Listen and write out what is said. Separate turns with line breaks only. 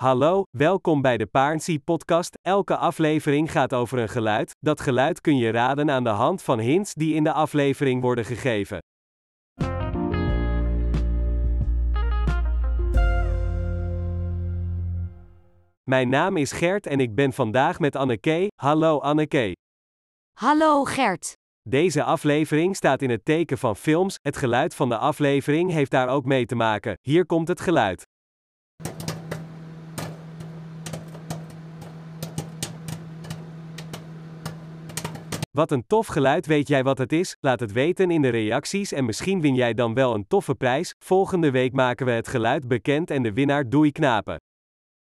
Hallo, welkom bij de Paarnsie podcast. Elke aflevering gaat over een geluid. Dat geluid kun je raden aan de hand van hints die in de aflevering worden gegeven. Mijn naam is Gert en ik ben vandaag met Anneke. Hallo Anneke.
Hallo Gert.
Deze aflevering staat in het teken van films. Het geluid van de aflevering heeft daar ook mee te maken. Hier komt het geluid. Wat een tof geluid, weet jij wat het is? Laat het weten in de reacties en misschien win jij dan wel een toffe prijs. Volgende week maken we het geluid bekend en de winnaar doei knapen.